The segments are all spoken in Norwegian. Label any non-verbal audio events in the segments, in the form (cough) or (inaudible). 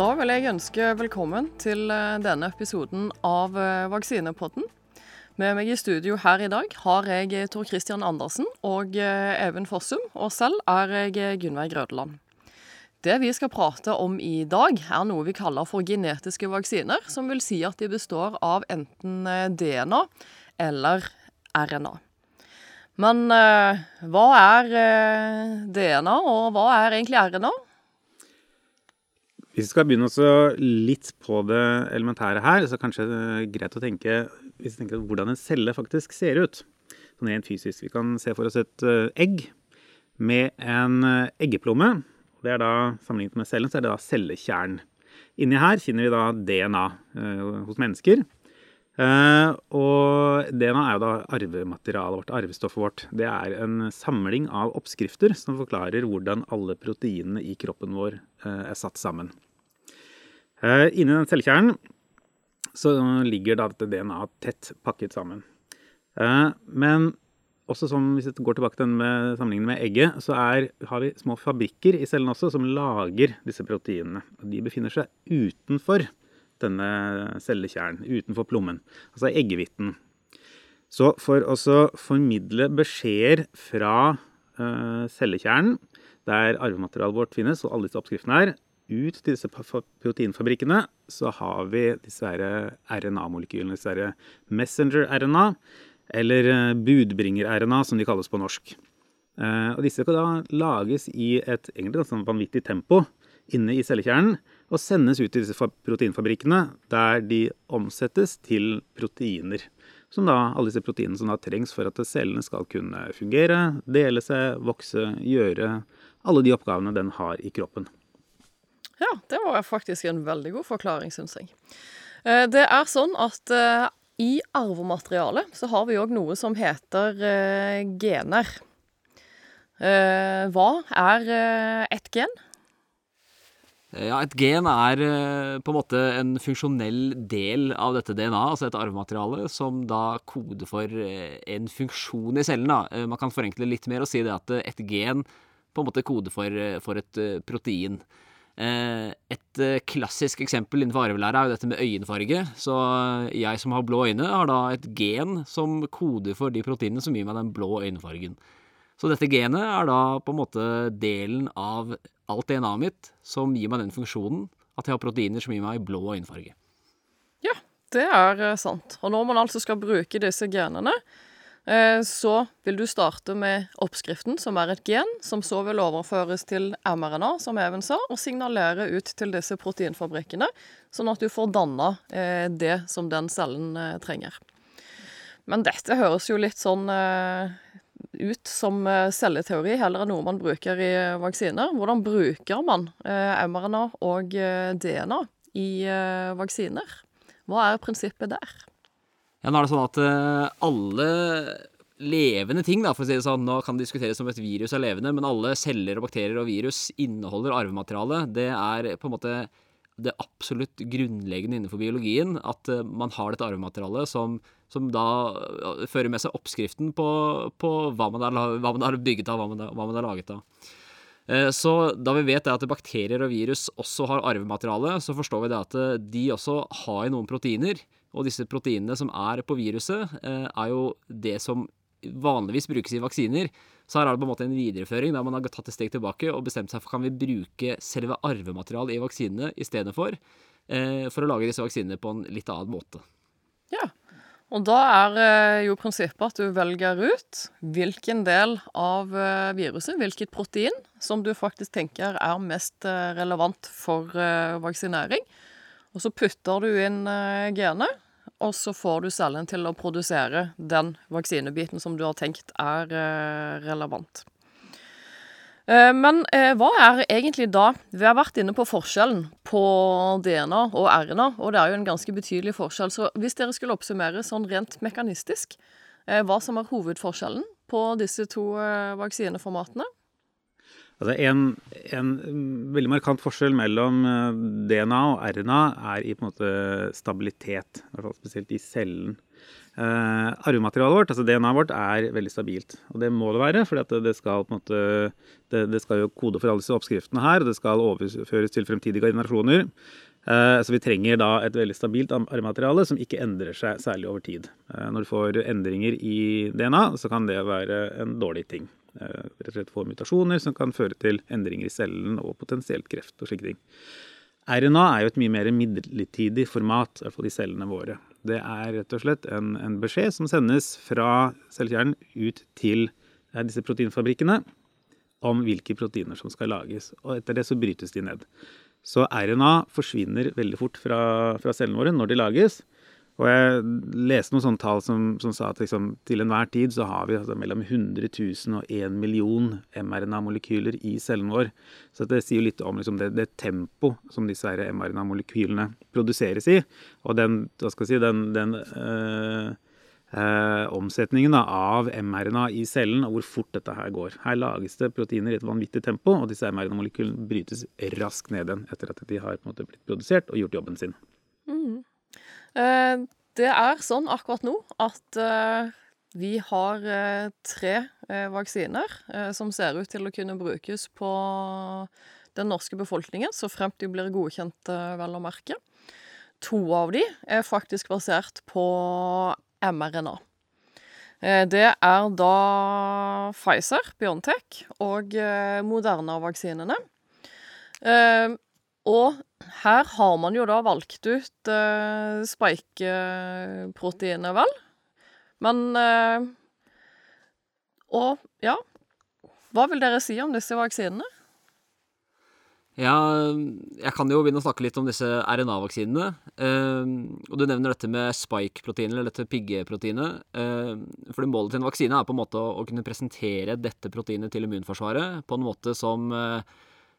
Da vil jeg ønske velkommen til eh, denne episoden av eh, Vaksinepodden. Med meg i studio her i dag har jeg eh, Tor Christian Andersen og Even Fossum, og selv er jeg Gunnveig Grødeland. Det vi skal prate om i dag, er noe vi kaller for genetiske vaksiner, som vil si at de består av enten DNA eller RNA. Men hva er DNA, og hva er egentlig RNA? Hvis vi skal begynne også litt på det elementære her, så kanskje det er greit å tenke, hvis vi tenker hvordan en celle faktisk ser ut. Sånn rent fysisk. Vi kan se for oss et eh, egg med en eh, eggeplomme. Det er da, Sammenlignet med cellen så er det da cellekjernen. Inni her finner vi da DNA eh, hos mennesker. Eh, og DNA er jo da arvematerialet vårt, arvestoffet vårt. Det er en samling av oppskrifter som forklarer hvordan alle proteinene i kroppen vår eh, er satt sammen. Uh, inni den cellekjernen så ligger da dette DNA tett pakket sammen. men også som hvis vi går tilbake til den med sammenligningen med egget, så er, har vi små fabrikker i cellen også som lager disse proteinene. Og de befinner seg utenfor denne cellekjernen utenfor plommen, altså eggehviten. Så for å formidle beskjeder fra uh, cellekjernen, der arvematerialet vårt finnes, og alle disse oppskriftene er, ut til disse proteinfabrikkene, så har vi disse RNA-molekylene, disse messenger-RNA, eller eh, budbringer-RNA, som de kalles på norsk. Uh, og disse kan da lages i et egentlig sånn vanvittig tempo inne i cellekjernen og sendes ut til disse proteinfabrikkene, der de omsettes til proteiner. Som da, alle disse proteinene som da trengs for at cellene skal kunne fungere, dele seg, vokse, gjøre alle de oppgavene den har i kroppen. Ja, det var faktisk en veldig god forklaring, syns jeg. Eh, det er sånn at eh, i arvematerialet så har vi òg noe som heter eh, gener. Hva er et gen? Ja, Et gen er på en måte en funksjonell del av dette DNA, altså et arvemateriale, som da koder for en funksjon i cellen. Da. Man kan forenkle litt mer og si det at et gen på en måte koder for, for et protein. Et klassisk eksempel innenfor arvelære er jo dette med øyenfarge. Så jeg som har blå øyne, har da et gen som koder for de proteinene som gir meg den blå øyenfargen. Så dette genet er da på en måte delen av alt DNA-et mitt som gir meg den funksjonen at jeg har proteiner som gir meg blå øyenfarge. Ja, det er eh, sant. Og når man altså skal bruke disse genene, eh, så vil du starte med oppskriften, som er et gen, som så vil overføres til mRNA, som Even sa, og signalere ut til disse proteinfabrikkene, sånn at du får danna eh, det som den cellen trenger. Men dette høres jo litt sånn ut som eh, celleteori heller enn noe man bruker i vaksiner. Hvordan bruker man eh, mRNA og eh, DNA i vaksiner? Hva er prinsippet der? Ja, nå er det sånn at alle levende ting, da, for å si det sånn, nå kan det diskuteres om et virus er levende, men alle celler og bakterier og virus inneholder arvemateriale. Det er på en måte det absolutt grunnleggende innenfor biologien at man har dette arvematerialet som som da øh, fører med seg oppskriften på, på hva, man har, bygget av, hva man, har laget av. Eh, så da vi vet at bakterier og virus også har arvemateriale, så forstår vi det at de også har noen proteiner. Og disse proteinene som er på viruset, øh, er jo det som vanligvis brukes i vaksiner. Så her er det på en måte en videreføring der man har tatt et steg tilbake og bestemt seg for kan vi bruke selve arvematerialet i vaksinene i stedet for, eh, for å lage disse vaksinene på en litt annen måte. Ja, og da er eh, jo prinsippet at du velger ut hvilken del av eh, viruset, hvilket protein, som du faktisk tenker er mest eh, relevant for vaksinering. Og så putter du inn genet, og så får du cellen til å produsere den vaksinebiten som du har tenkt er relevant. Eh, men eh, hva er egentlig da Vi har vært inne på forskjellen på DNA og RNA, og det er jo en ganske betydelig forskjell. Så hvis dere skulle oppsummere sånn rent mekanistisk eh, hva som er hovedforskjellen på disse to vaksineformatene? Altså en, en, veldig markant forskjell mellom eh, DNA og RNA er i på en måte stabilitet. Spesielt i cellen. Uh, arvematerialet vårt, altså DNA-et vårt, er veldig stabilt. Og det må det være, for det, det, skal det, det, skal jo kode for alle disse oppskriftene her, og det skal overføres til fremtidige generasjoner. Uh, så vi trenger da et veldig stabilt arvemateriale som ikke endrer seg særlig over tid. Uh, når du får endringer i DNA, så kan det være en dårlig ting. Rett og slett få mutasjoner som kan føre til endringer i cellen og potensielt kreft og slike ting. RNA er jo et mye mer midlertidig format, i hvert fall i cellene våre. Det er rett og slett en, en beskjed som sendes fra cellekjernen ut til eh, disse proteinfabrikkene om hvilke proteiner som skal lages. Og etter det så brytes de ned. Så RNA forsvinner veldig fort fra, fra cellene våre når de lages. Og jeg leste noen sånne tall som, som sa at liksom, til enhver tid så har vi altså, mellom 100 000 og 1 million mRNA-molekyler i cellen vår. Så det sier jo litt om liksom, det, det tempo som disse mRNA-molekylene produseres i. Og den, hva skal jeg si, den, den øh, øh, omsetningen da, av mRNA i cellen, og hvor fort dette her går. Her lages det proteiner i et vanvittig tempo, og disse mRNA-molekylene brytes raskt ned igjen etter at de har måte blitt produsert og gjort jobben sin. Mm. Eh, det er sånn akkurat nå at eh, vi har eh, tre vaksiner som ser ut til å kunne brukes på den norske befolkningen, så fremt de blir godkjent, vel å merke. To av de er faktisk basert på mRNA. Det er da Pfizer, Biontech og Moderna-vaksinene. Og her har man jo da valgt ut eh, spike-proteinet, vel. Men eh, Og ja. Hva vil dere si om disse vaksinene? Ja, jeg kan jo begynne å snakke litt om disse RNA-vaksinene. Eh, og du nevner dette med spike-proteinet, eller dette piggeproteinet. Eh, for målet til en vaksine er på en måte å, å, kunne presentere dette proteinet til immunforsvaret på en måte som Eh,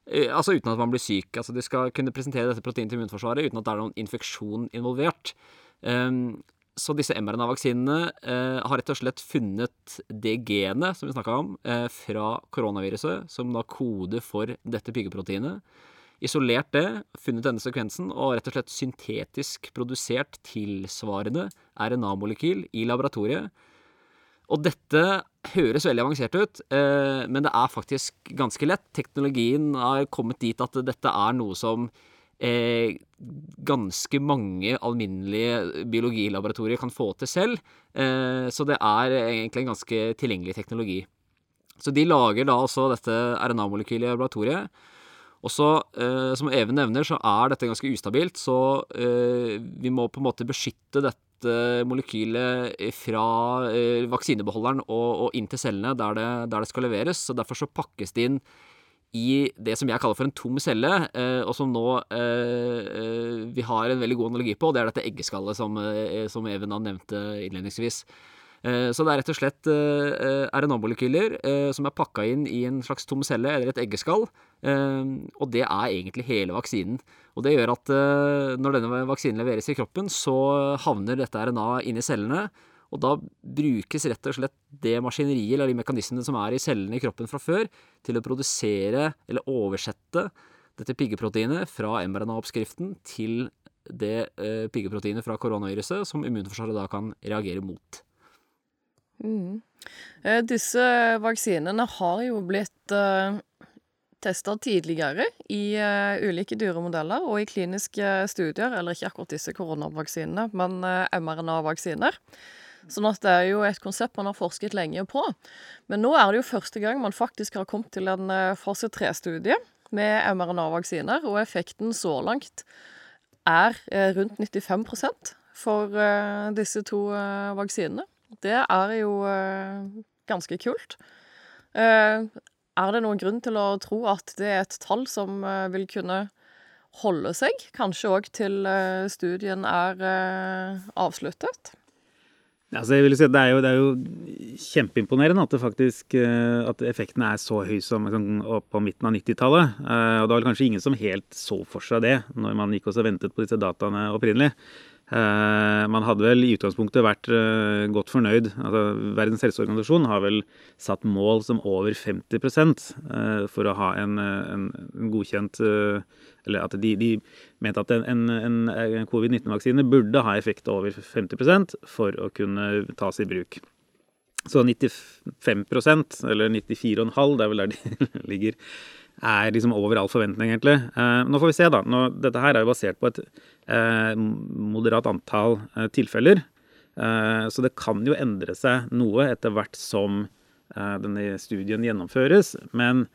altså uten at man blir syk. Altså De skal kunne presentere dette proteinet til immunforsvaret uten at det er noen infeksjon involvert. Um, så disse mRNA-vaksinene uh, har rett og slett funnet det genet som vi snakka om, uh, fra koronaviruset, som da koder for dette piggeproteinet. Isolert det, funnet denne sekvensen og rett og slett syntetisk produsert tilsvarende RNA-molekyl i laboratoriet og dette høres veldig avansert ut, eh, men det er faktisk ganske lett. Teknologien har kommet dit at dette er noe som eh, ganske mange alminnelige biologilaboratorier kan få til selv. Eh, så det er egentlig en ganske tilgjengelig teknologi. Så de lager da også dette RNA-molekylet i laboratoriet. Og så, eh, som Even nevner, så er dette ganske ustabilt, så eh, vi må på en måte beskytte dette molekylet fra eh, vaksinebeholderen og, og, inn til cellene der det, der det, skal leveres. Så derfor så pakkes det inn i det som jeg kaller for en tom celle, eh, og som nå eh, vi har en veldig god analogi på, og det er dette eggeskallet som, eh, som Even nevnte innledningsvis. Eh, så det er rett og slett eh, RNA-molekyler som er pakka inn i en slags tom celle eller et eggeskall, og det er egentlig hele vaksinen. Og det gjør at når denne vaksinen leveres i kroppen, så havner dette RNA inni cellene. Og da brukes rett og slett det maskineriet eller de mekanismene som er i cellene i kroppen fra før, til å produsere eller oversette dette piggeproteinet fra mRNA-oppskriften til det piggeproteinet fra koronaviruset som immunforsvaret da kan reagere mot. Mm. Eh, disse vaksinene har jo blitt uh testa tidligere i uh, ulike dyremodeller og i kliniske studier, eller ikke akkurat disse koronavaksinene, men mRNA-vaksiner. Sånn at det er jo et konsept man har forsket lenge på. Men nå er det jo første gang man faktisk har kommet til en fase 3-studie med mRNA-vaksiner, og effekten så langt er rundt 95% for disse to vaksinene. Det er jo ganske kult. Er det noen grunn til å tro at det er et tall som eh, vil kunne holde seg, kanskje òg til eh, studien er eh, avsluttet? Altså, jeg vil si at det, er jo, det er jo kjempeimponerende at, faktisk, at effekten er så høy som på midten av 90-tallet. Og det var vel kanskje ingen som helt så for seg det når man gikk og ventet på disse dataene opprinnelig. Eh, man hadde vel i utgangspunktet vært eh, godt fornøyd. Altså, Verdens helseorganisasjon har vel satt mål som over 50 eh, for å ha en, en, en godkjent Eller at de, de mente at en, en covid-19-vaksine burde ha effekt over 50% for å kunne tas i bruk. Så 95% eller 94,5, det er vel der de (laughs) ligger er liksom over all forventning, egentlig. Eh, nå får vi se, da. Nå, dette her er jo basert på et eh, moderat antall eh, tilfeller. Så det kan jo endre seg noe etter hvert som denne studien gjennomføres. Men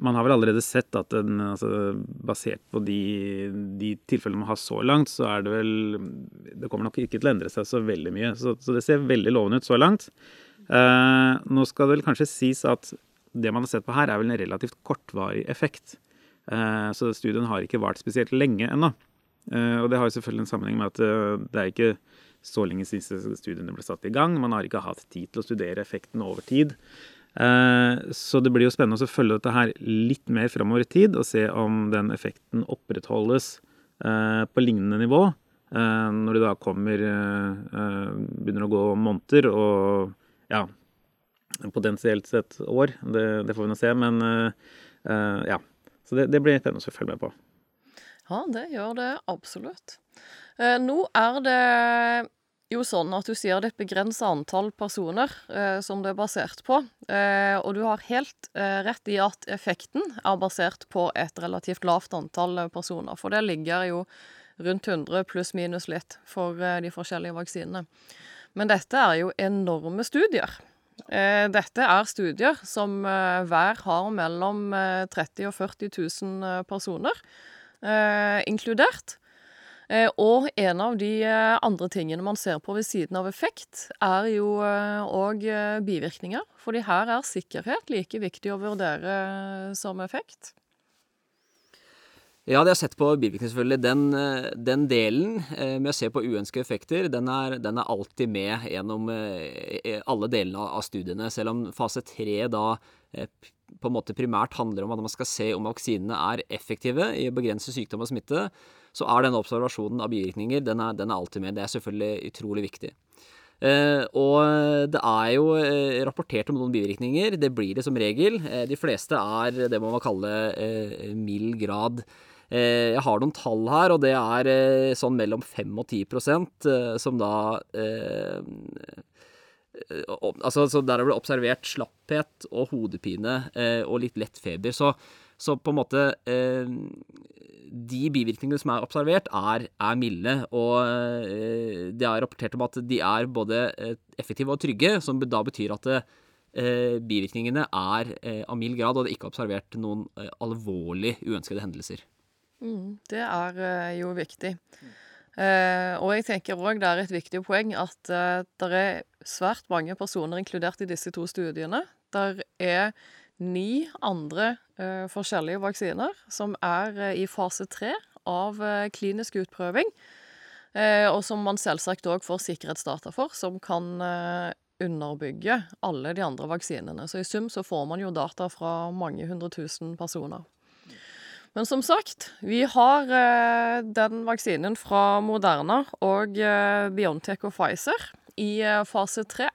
man har vel allerede sett at den, altså, basert på de, de, tilfellene man har så langt, så er det vel Det kommer nok ikke til å endre seg så veldig mye. Så, så det ser veldig lovende ut så langt. Nå skal det vel kanskje sies at det man har sett på her, er vel en relativt kortvarig effekt. Eh, så studien har ikke vart spesielt lenge ennå. Eh, og det har jo selvfølgelig en sammenheng med at eh, det er ikke så lenge siden studiene ble satt i gang. Man har ikke hatt tid til å studere effekten over tid. Så det blir jo spennende å følge dette her litt mer framover i tid og se om den effekten opprettholdes på lignende nivå når det da kommer Begynner å gå måneder og ja, potensielt sett år. Det, det, får vi nå se. Men uh, ja. Så det, det blir spennende å følge med på. Ja, det gjør det absolutt. Uh, nå er det jo sånn at du sier det er et begrensa antall personer uh, som det er basert på. og du har helt rett i at effekten er basert på et relativt lavt antall personer. For det ligger jo rundt 100 pluss minus litt for de forskjellige vaksinene. Men dette er jo enorme studier. Eh, dette er studier som eh, hver har mellom 30 eh, og 40 000 personer inkludert. Og en av de andre tingene man ser på ved siden av effekt, er jo òg bivirkninger. Fordi her er sikkerhet like viktig å vurdere som effekt. Ja, det har jeg sett på bivirkninger, selvfølgelig. Den, eh, den, delen eh, med å se på uønskede effekter, den er, den er, alltid med gjennom eh, alle delene av studiene. Selv om fase tre da på en måte primært handler om at man skal se om vaksinene er effektive i å begrense sykdom og smitte, så er denne observasjonen av bivirkninger den er, den er alltid med. Det er selvfølgelig utrolig viktig. Eh, og det er jo eh, rapportert om noen bivirkninger. Det blir det som regel. Eh, de fleste er det man må kalle mild grad jeg har noen tall her, og det er eh, sånn mellom 5 og 10 eh, som da Altså, så der har det observert slapphet og hodepine og litt lett feber. Så, så på en måte De bivirkningene som er observert, er, er milde. Og det er rapportert om at de er både effektive og trygge, som da betyr at bivirkningene er av mild grad, og det er ikke observert noen alvorlig uønskede hendelser. Mm, det er uh, jo viktig. Uh, og jeg tenker òg det er et viktig poeng at uh, det er svært mange personer inkludert i disse to studiene. Der er ni andre forskjellige vaksiner som er i fase tre av klinisk utprøving. og som man selvsagt òg får sikkerhetsdata for, som kan underbygge alle de andre vaksinene. Så i sum så får man jo data fra mange hundre tusen personer. Men som sagt, vi har eh, den vaksinen fra Moderna og eh, Biontech og Pfizer i eh, fase tre.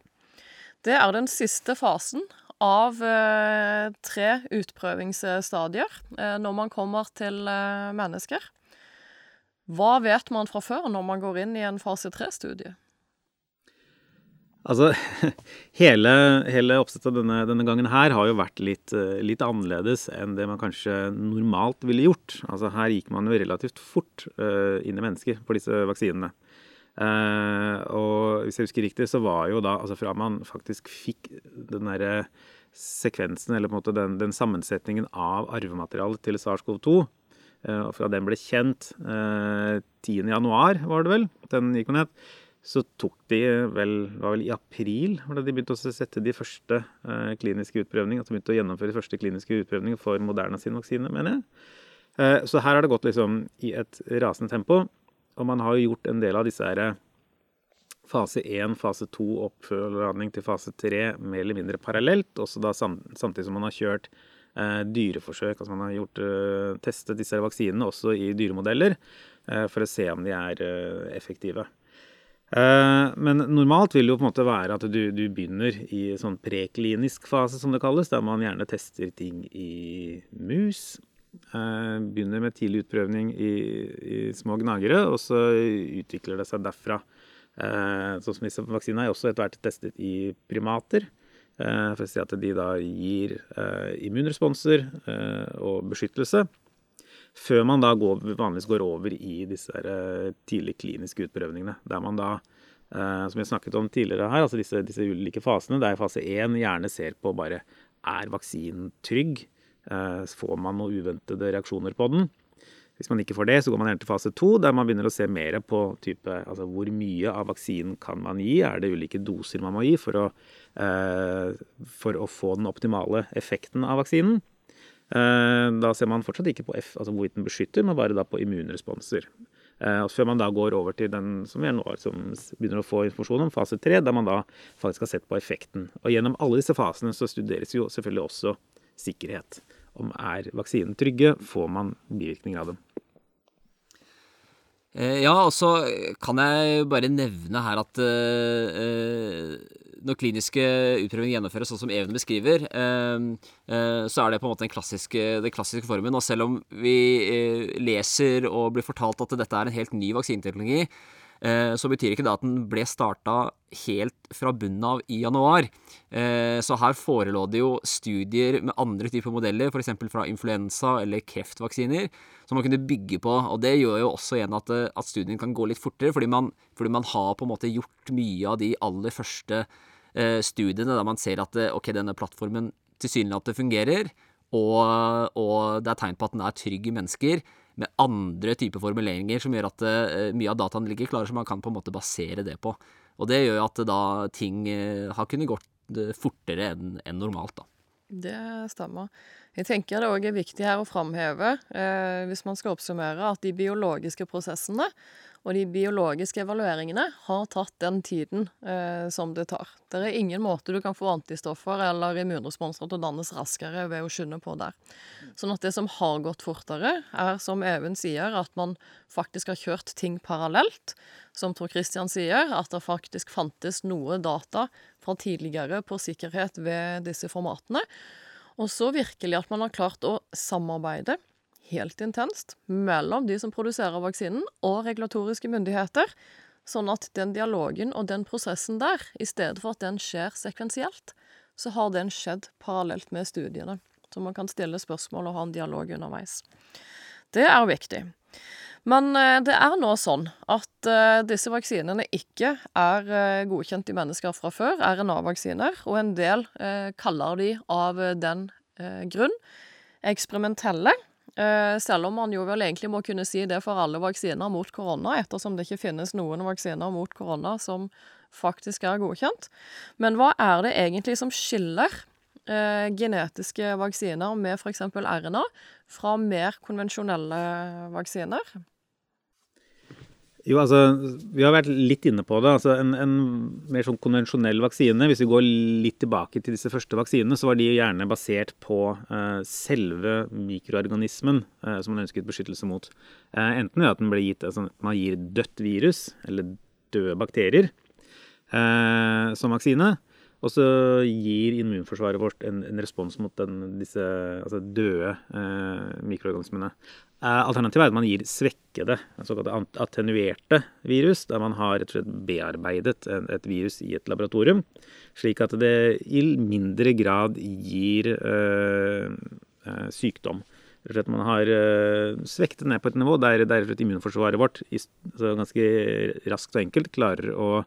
Det er den siste fasen av eh, tre utprøvingsstadier eh, når man kommer til eh, mennesker. Hva vet man fra før når man går inn i en fase tre-studie? Altså, (laughs) hele, hele oppsettet denne, denne, gangen her har jo vært litt, eh, litt, annerledes enn det man kanskje normalt ville gjort. Altså, her gikk man jo relativt fort uh, inn i mennesker på disse vaksinene. Uh, og hvis jeg husker riktig, så var jo da altså fra man faktisk fikk den derre sekvensen, eller på en måte den, den sammensetningen av arvematerialet til SARS-CoV-2, uh, fra den ble kjent 10.1, var det vel, den gikk man ned, så tok de vel, var vel i april hvor de begynte å sette de første eh, kliniske utprøvningene. de begynte å gjennomføre de første kliniske utprøvninger for Moderna sin vaksine, mener jeg. Eh, så her har det gått liksom i et rasende tempo. Og man har jo gjort en del av disse her eh, fase 1, fase 2, oppfølging til fase 3 mer eller mindre parallelt. Også da samtidig som man har kjørt eh, dyreforsøk. Altså man har gjort, eh, testet disse vaksinene også i dyremodeller for å se om de er effektive. Eh, men normalt vil det jo på en måte være at du, du begynner i sånn preklinisk fase, som det kalles, der man gjerne tester ting i mus. Eh, begynner med tidlig utprøvning i, i små gnagere, og så utvikler det seg derfra. Eh, sånn som disse vaksinene er også etter hvert testet i primater. For å si at de da gir immunresponser og beskyttelse. Før man da går, vanligvis går over i disse tidlige kliniske utprøvningene. Der man da, som jeg snakket om tidligere her, altså disse, disse ulike fasene, der fase 1 gjerne ser på bare er vaksinen trygg? Eh, får man noen uventede reaksjoner på den. Hvis man ikke får det, så går man gjerne til fase to, der man begynner å se mer på type, altså hvor mye av vaksinen kan man gi. Er det ulike doser man må gi for å, eh, for å få den optimale effekten av vaksinen? Eh, da ser man fortsatt ikke på F, altså hvorvidt den beskytter, men bare da på immunresponser. Og før man da går over til den som vi nå, som begynner å få informasjon om, fase tre, der man da faktisk har sett på effekten. Og gjennom alle disse fasene så studeres jo selvfølgelig også sikkerhet. Om er vaksinen trygge, får man bivirkninger av dem. Eh, ja, og så kan jeg bare nevne her at når kliniske utprøvinger gjennomføres sånn som Even beskriver, uh, uh, så er det på en måte den klassiske, den klassiske formen. Og selv om vi leser og blir fortalt at dette er en helt ny vaksineteknologi, Eh, så betyr ikke det at den ble starta helt fra bunnen av i januar. Eh, så her forelå det jo studier med andre typer modeller, f.eks. fra influensa eller kreftvaksiner, som man kunne bygge på. Og det gjør jo også igjen at, eh, at studien kan gå litt fortere, fordi man, fordi man, har på en måte gjort mye av de aller første studiene der man ser at ok, denne plattformen tilsynelatende fungerer, og, og det er tegn på at den er trygg i mennesker med andre typer formuleringer som gjør at uh, mye av dataen ligger klare, så man kan på en måte basere det på. Og det gjør jo at da ting har kunnet gått fortere enn en normalt, da. Det stemmer. Jeg tenker det òg er viktig her å framheve, hvis man skal oppsummere, at de biologiske prosessene og de biologiske evalueringene har tatt den tiden eh, som det tar. Det er ingen måte du kan få antistoffer eller immunresponser til å dannes raskere ved å skynde på der. Sånn at det som har gått fortere, er som Even sier, at man faktisk har kjørt ting parallelt. Som Tor Christian sier, at det faktisk fantes noe data fra tidligere på sikkerhet ved disse formatene. Og så virkelig at man har klart å samarbeide helt intenst mellom de som produserer vaksinen, og regulatoriske myndigheter. Sånn at den dialogen og den prosessen der, i stedet for at den skjer sekvensielt, så har den skjedd parallelt med studiene. Så man kan stille spørsmål og ha en dialog underveis. Det er viktig. Men eh, det er nå sånn at uh, disse vaksinene ikke er uh, godkjent i mennesker fra før, RNA-vaksiner, og en del kaller de av den grunn eksperimentelle. Uh, selv om man jo vel egentlig må kunne si det for alle vaksiner mot korona, ettersom det ikke finnes noen vaksiner mot korona som faktisk er godkjent. Men hva er det egentlig som skiller uh, genetiske vaksiner med f.eks. RNA fra mer konvensjonelle vaksiner? Jo, altså, Vi har vært litt inne på det. altså En, en mer sånn konvensjonell vaksine, hvis vi går litt tilbake til disse første vaksinene, så var de gjerne basert på uh, selve mikroorganismen uh, som man ønsket beskyttelse mot. Uh, enten ved at den ble gitt, altså, man gir dødt virus, eller døde bakterier, som vaksine. Og så gir immunforsvaret vårt en, en respons mot den, disse altså døde mikroorganismene. Eh, alternativet er at man gir svekkede, såkalte attenuerte virus, der man har rett og slett bearbeidet et virus i et laboratorium, slik at det i mindre grad gir øh, sykdom. Man har svekket ned på et nivå der, der immunforsvaret vårt altså ganske raskt og enkelt klarer å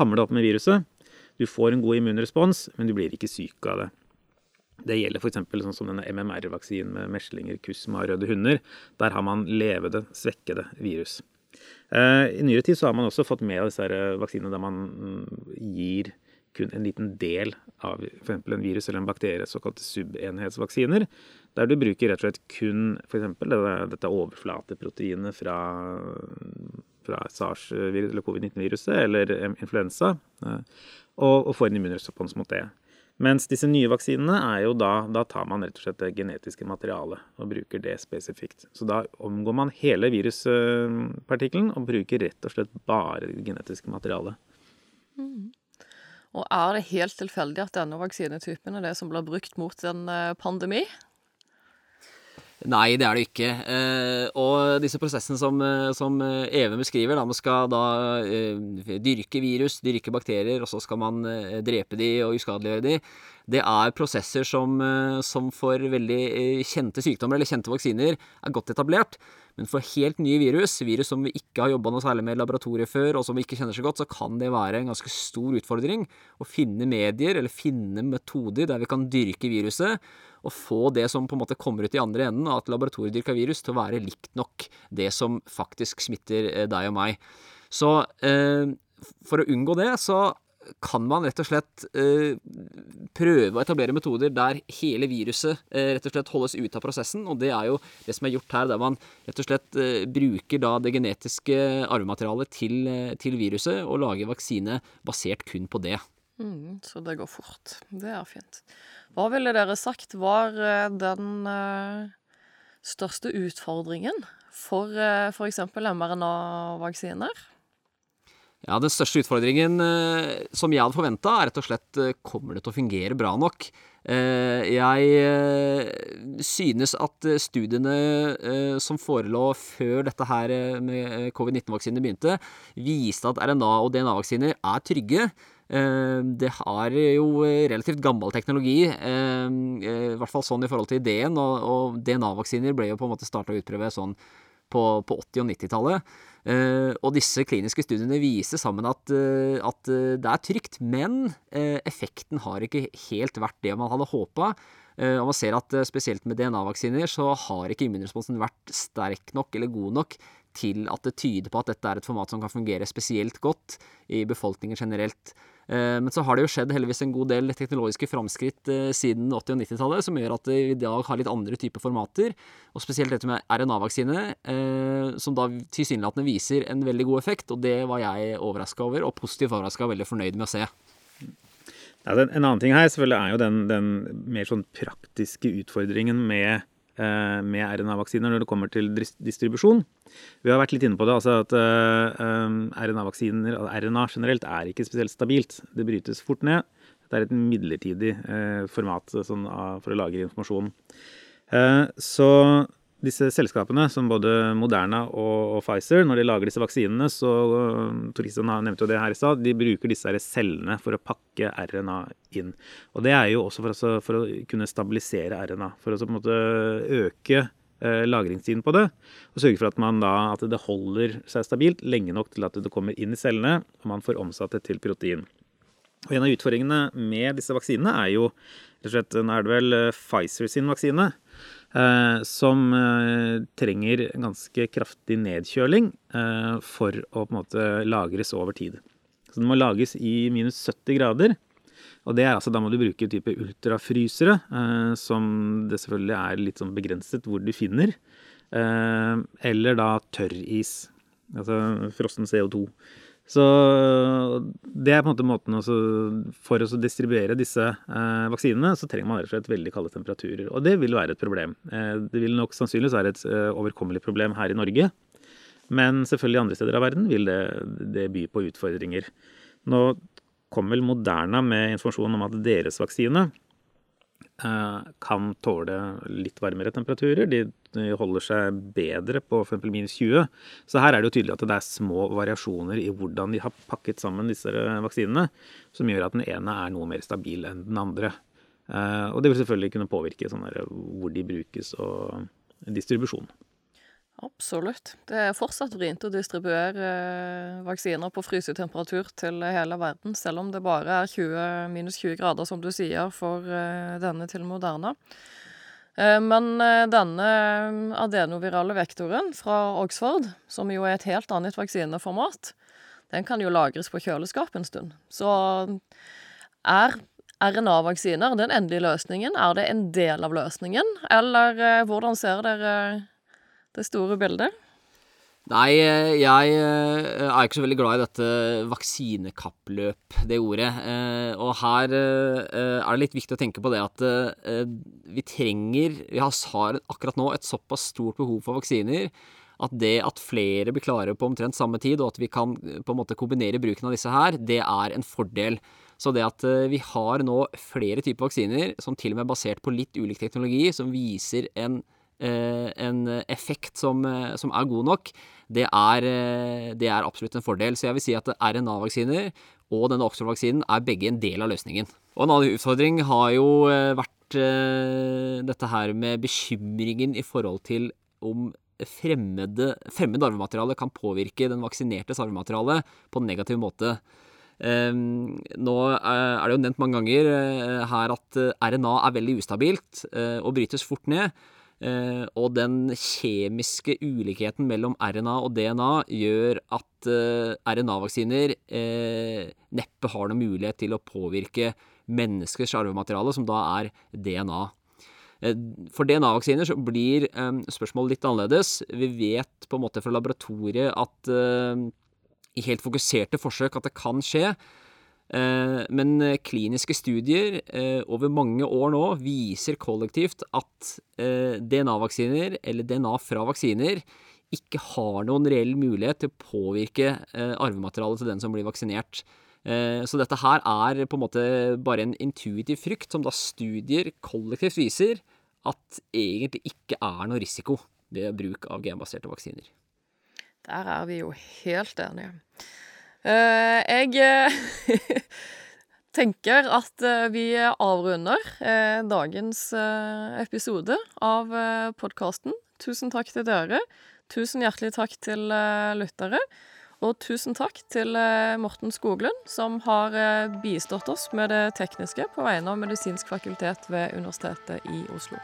hamle opp med viruset. Du får en god immunrespons, men du blir ikke syk av det. Det gjelder f.eks. sånn som denne MMR-vaksinen med meslinger, kusma og røde hunder. Der har man levede, svekkede virus. Eh, I nyere tid har man også fått med disse eh, vaksinene der man mm, gir kun en liten del av f.eks. en virus eller en bakterie, såkalte subenhetsvaksiner, der du bruker rett og slett kun f.eks. dette overflateproteinet fra, fra SARS- eller covid-19-viruset eller influensa, eh, og, og får en immunrespons mot det. Mens disse nye vaksinene er jo da Da tar man rett og slett det genetiske materialet og bruker det spesifikt. Så da omgår man hele viruspartikkelen og bruker rett og slett bare det genetiske materialet. Og er det helt tilfeldig at denne vaksinetypen er det som blir brukt mot en eh, pandemi? Nei, det er det ikke. Eh, og disse prosessene som, eh, som eh, Even beskriver, da man skal da dyrke virus, dyrke bakterier, og så skal man drepe de og uskadeliggjøre de, det er prosesser som, som for veldig kjente sykdommer eller kjente vaksiner er godt etablert. Men for helt nye virus, virus som vi ikke har jobba noe særlig med i laboratoriet før, og som vi ikke kjenner så godt, så kan det være en ganske stor utfordring å finne medier eller finne metoder der vi kan dyrke viruset og få det som på en måte kommer ut i andre enden av et laboratoriedyrka virus, til å være likt nok det som faktisk smitter eh, deg og meg. Så eh, for å unngå det, så kan man rett og slett eh, prøve å etablere metoder der hele viruset eh, rett og slett holdes ut av prosessen. Og det er jo det som er gjort her, der man rett og slett eh, bruker da det genetiske arvematerialet til, eh, til viruset og lager vaksine basert kun på det. Mm, så det går fort. Det er fint. Hva ville dere sagt var eh, den eh, største utfordringen for f.eks. mRNA-vaksiner? Ja, Den største utfordringen eh, som jeg hadde forventa, er rett og slett eh, kommer det til å fungere bra nok. Eh, jeg synes at studiene som forelå før dette her med covid-19-vaksiner begynte, viste at RNA- og DNA-vaksiner er trygge. Det har jo relativt gammel teknologi, i hvert fall sånn i forhold til ideen, og DNA-vaksiner ble jo på en måte starta å utprøve sånn på, på 80- og 90-tallet. Eh, og disse kliniske studiene viser sammen at, eh, at eh, det er trygt, men effekten har ikke helt vært det man hadde håpa. og man ser at spesielt med DNA-vaksiner så har ikke immunresponsen vært sterk nok eller god nok til at det tyder på at dette er et format som kan fungere spesielt godt i befolkningen generelt. Eh, Men så har det jo skjedd heldigvis en god del teknologiske framskritt eh, siden 80- og 90-tallet, som gjør at vi i dag har litt andre typer formater. Og spesielt dette med RNA-vaksine, eh, som da tilsynelatende viser en veldig god effekt. Og det var jeg overraska over, og positivt overraska og veldig fornøyd med å se. Ja, en annen ting her selvfølgelig er jo den, den mer sånn praktiske utfordringen med, med RNA-vaksiner når det kommer til distribusjon. Vi har vært litt inne på det, altså at eh, um, RNA-vaksiner, altså RNA generelt, er ikke spesielt stabilt. Det brytes fort ned. Det er et midlertidig eh, format sånn, for å lagre informasjon. Eh, så disse selskapene, som både Moderna og, og Pfizer, når de lager disse vaksinene, så uh, Toristen nevnte jo det her i stad, de bruker disse her cellene for å pakke RNA inn. Og det er jo også for, altså, for å kunne stabilisere RNA, for å på en måte øke eh, lagringstiden på det, og sørge for at, man da, at det holder seg stabilt lenge nok til at det kommer inn i cellene, og man får omsatt det til protein. Og En av utfordringene med disse vaksinene er jo rett og slett, Nå er det vel eh, Pfizer sin vaksine eh, som eh, trenger ganske kraftig nedkjøling eh, for å på en måte lagres over tid. Så den må lages i minus 70 grader. Og det er altså, da må du bruke type ultrafrysere, eh, som det selvfølgelig er litt sånn begrenset hvor du finner. Eh, eller da tørris, altså frossen CO2. Så det er på en måte måten også, For å distribuere disse eh, vaksinene, så trenger man rett og slett veldig kalde temperaturer. Og det vil være et problem. Eh, det vil nok sannsynligvis være et eh, overkommelig problem her i Norge. Men selvfølgelig andre steder av verden vil det, det by på utfordringer. Nå kom vel Moderna med informasjon om at deres vaksine eh, kan tåle litt varmere temperaturer. De holder seg bedre på f.eks. minus 20. Så her er det jo tydelig at det er små variasjoner i hvordan de har pakket sammen disse vaksinene, som gjør at den ene er noe mer stabil enn den andre. Eh, og det vil selvfølgelig kunne påvirke sånn der, hvor de brukes og distribusjon. Absolutt. Det er fortsatt vrient å distribuere eh, vaksiner på frysetemperatur til hele verden, selv om det bare er 20, minus 20 grader, som du sier, for eh, denne til Moderna. Eh, men eh, denne adenovirale vektoren fra Oxford, som jo er et helt annet vaksineformat, den kan jo lagres på kjøleskap en stund. Så er RNA-vaksiner den endelige løsningen? Er det en del av løsningen? Eller eh, hvordan ser dere det store bildet? Nei, eh, jeg eh, er ikke så veldig glad i dette vaksinekappløp, det ordet. Eh, og her er det litt viktig å tenke på det at vi trenger Vi har akkurat nå et såpass stort behov for vaksiner at det at flere blir klare på omtrent samme tid, og at vi kan på en måte kombinere bruken av disse her, det er en fordel. Så det at vi har nå flere typer vaksiner, som til og med er basert på litt ulik teknologi, som viser en en effekt som, eh, som, er god nok, det er, eh, det er, absolutt en fordel. Så jeg vil si at RNA-vaksiner og denne Oxford-vaksinen er begge en del av løsningen. Og en annen utfordring har jo vært dette her med bekymringen i forhold til om fremmede, fremmed arvemateriale kan påvirke den vaksinertes arvemateriale på en negativ måte. Um, nå er det jo nevnt mange ganger her at RNA er veldig ustabilt og brytes fort ned. Eh, og den kjemiske ulikheten mellom RNA og DNA gjør at eh, RNA-vaksiner eh, neppe har noen mulighet til å påvirke menneskers arvemateriale, som da er DNA. For DNA-vaksiner så blir spørsmålet litt annerledes. Vi vet på en måte fra laboratoriet at i helt fokuserte forsøk at det kan skje. Eh, men eh, kliniske studier eh, over mange år nå viser kollektivt at DNA-vaksiner, eller DNA fra vaksiner, ikke har noen reell mulighet til å påvirke arvematerialet til den som blir vaksinert. Så dette her er på en måte bare en intuitiv frykt, som da studier kollektivt viser at egentlig ikke er noe risiko ved bruk av genbaserte vaksiner. Der er vi jo helt enige. Eh, jeg eh, (laughs) tenker at eh, vi avrunder dagens episode av podkasten. Tusen takk til dere. Tusen hjertelig takk til lyttere. Og tusen takk til Morten Skoglund, som har bistått oss med det tekniske på vegne av Medisinsk fakultet ved Universitetet i Oslo.